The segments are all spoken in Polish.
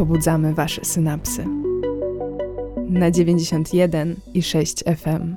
pobudzamy Wasze synapsy. Na 91 i 6 FM.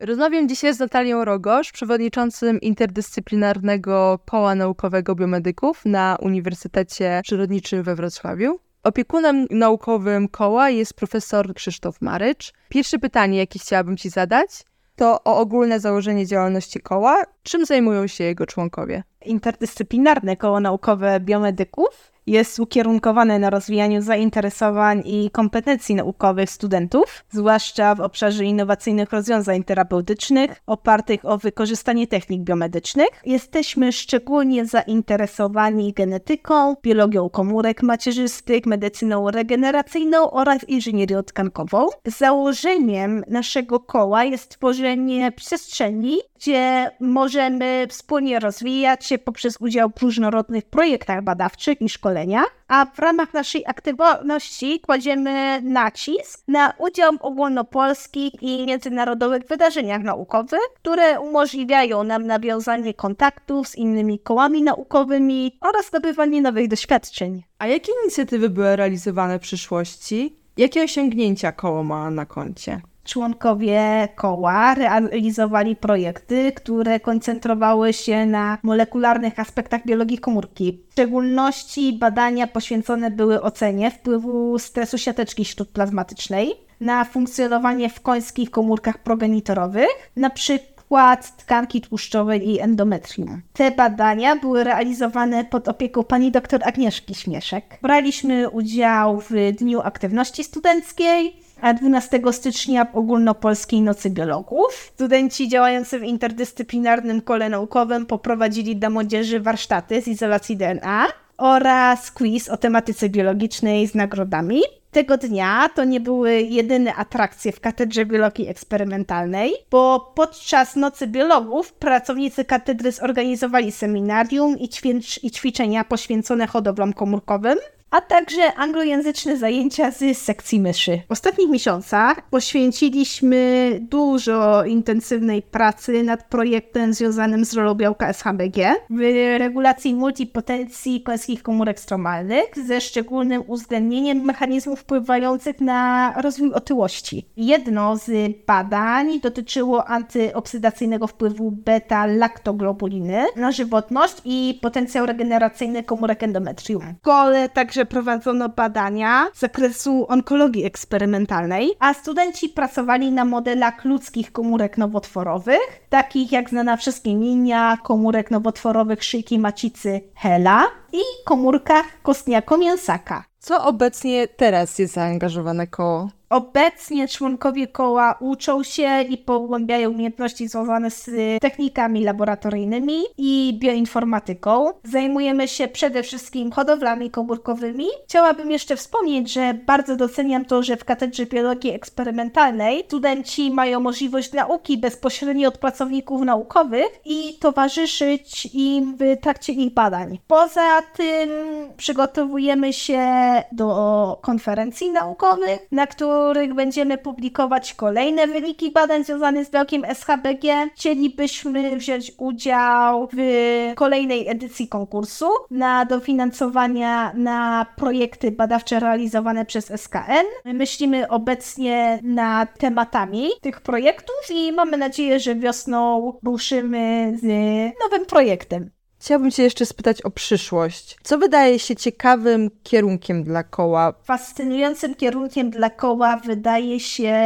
Rozmawiam dzisiaj z Natalią Rogosz, przewodniczącym interdyscyplinarnego koła naukowego biomedyków na Uniwersytecie Przyrodniczym we Wrocławiu. Opiekunem naukowym koła jest profesor Krzysztof Marycz. Pierwsze pytanie, jakie chciałabym Ci zadać, to o ogólne założenie działalności koła. Czym zajmują się jego członkowie? Interdyscyplinarne koło naukowe biomedyków jest ukierunkowane na rozwijaniu zainteresowań i kompetencji naukowych studentów, zwłaszcza w obszarze innowacyjnych rozwiązań terapeutycznych opartych o wykorzystanie technik biomedycznych. Jesteśmy szczególnie zainteresowani genetyką, biologią komórek macierzystych, medycyną regeneracyjną oraz inżynierią tkankową. Założeniem naszego koła jest tworzenie przestrzeni, gdzie możemy wspólnie rozwijać się poprzez udział w różnorodnych projektach badawczych i szkoleniach, a w ramach naszej aktywności kładziemy nacisk na udział w ogólnopolskich i międzynarodowych wydarzeniach naukowych, które umożliwiają nam nawiązanie kontaktów z innymi kołami naukowymi oraz zdobywanie nowych doświadczeń. A jakie inicjatywy były realizowane w przyszłości? Jakie osiągnięcia koło ma na koncie? Członkowie koła realizowali projekty, które koncentrowały się na molekularnych aspektach biologii komórki. W szczególności badania poświęcone były ocenie wpływu stresu siateczki śródplazmatycznej na funkcjonowanie w końskich komórkach progenitorowych, na przykład tkanki tłuszczowej i endometrium. Te badania były realizowane pod opieką pani dr Agnieszki Śmieszek. Braliśmy udział w Dniu Aktywności Studenckiej, a 12 stycznia Ogólnopolskiej Nocy Biologów. Studenci działający w interdyscyplinarnym kole naukowym poprowadzili dla młodzieży warsztaty z izolacji DNA oraz quiz o tematyce biologicznej z nagrodami. Tego dnia to nie były jedyne atrakcje w Katedrze Biologii Eksperymentalnej, bo podczas Nocy Biologów pracownicy katedry zorganizowali seminarium i ćwiczenia poświęcone hodowlom komórkowym, a także anglojęzyczne zajęcia z sekcji myszy. W ostatnich miesiącach poświęciliśmy dużo intensywnej pracy nad projektem związanym z rolą białka SHBG w regulacji multipotencji końskich komórek stromalnych ze szczególnym uwzględnieniem mechanizmów wpływających na rozwój otyłości. Jedno z badań dotyczyło antyoksydacyjnego wpływu beta-laktoglobuliny na żywotność i potencjał regeneracyjny komórek endometrium. W szkole także że prowadzono badania z zakresu onkologii eksperymentalnej, a studenci pracowali na modelach ludzkich komórek nowotworowych, takich jak znana wszystkim linia komórek nowotworowych szyjki macicy Hela i komórkach kostniako-mięsaka. Co obecnie teraz jest zaangażowane koło? Obecnie członkowie koła uczą się i pogłębiają umiejętności związane z technikami laboratoryjnymi i bioinformatyką. Zajmujemy się przede wszystkim hodowlami komórkowymi. Chciałabym jeszcze wspomnieć, że bardzo doceniam to, że w Katedrze Biologii Eksperymentalnej studenci mają możliwość nauki bezpośrednio od pracowników naukowych i towarzyszyć im w trakcie ich badań. Poza tym przygotowujemy się do konferencji naukowych, na których będziemy publikować kolejne wyniki badań związanych z białkiem SHBG. Chcielibyśmy wziąć udział w kolejnej edycji konkursu na dofinansowania na projekty badawcze realizowane przez SKN. Myślimy obecnie nad tematami tych projektów i mamy nadzieję, że wiosną ruszymy z nowym projektem. Chciałabym Cię jeszcze spytać o przyszłość. Co wydaje się ciekawym kierunkiem dla koła? Fascynującym kierunkiem dla koła wydaje się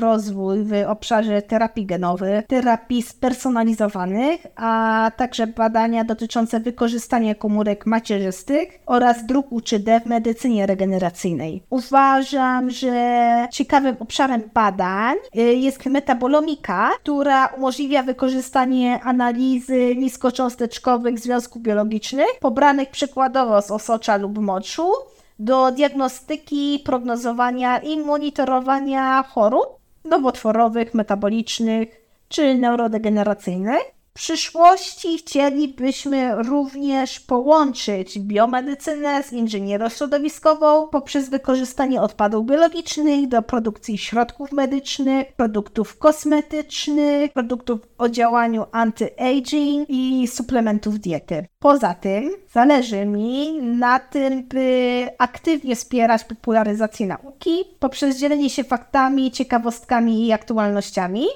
rozwój w obszarze terapii genowych, terapii spersonalizowanych, a także badania dotyczące wykorzystania komórek macierzystych oraz druku 3D w medycynie regeneracyjnej. Uważam, że ciekawym obszarem badań y, jest metabolomika, która umożliwia wykorzystanie analizy niskocząsteczkowych związków biologicznych, pobranych przykładowo z osocza lub moczu, do diagnostyki, prognozowania i monitorowania chorób nowotworowych, metabolicznych czy neurodegeneracyjnych. Przyszłości chcielibyśmy również połączyć biomedycynę z inżynierą środowiskową poprzez wykorzystanie odpadów biologicznych do produkcji środków medycznych, produktów kosmetycznych, produktów o działaniu anti-aging i suplementów diety. Poza tym zależy mi na tym, by aktywnie wspierać popularyzację nauki poprzez dzielenie się faktami, ciekawostkami i aktualnościami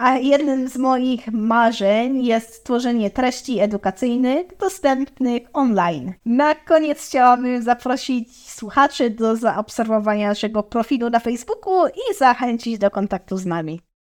a jednym z moich marzeń jest stworzenie treści edukacyjnych dostępnych online. Na koniec chciałabym zaprosić słuchaczy do zaobserwowania naszego profilu na Facebooku i zachęcić do kontaktu z nami.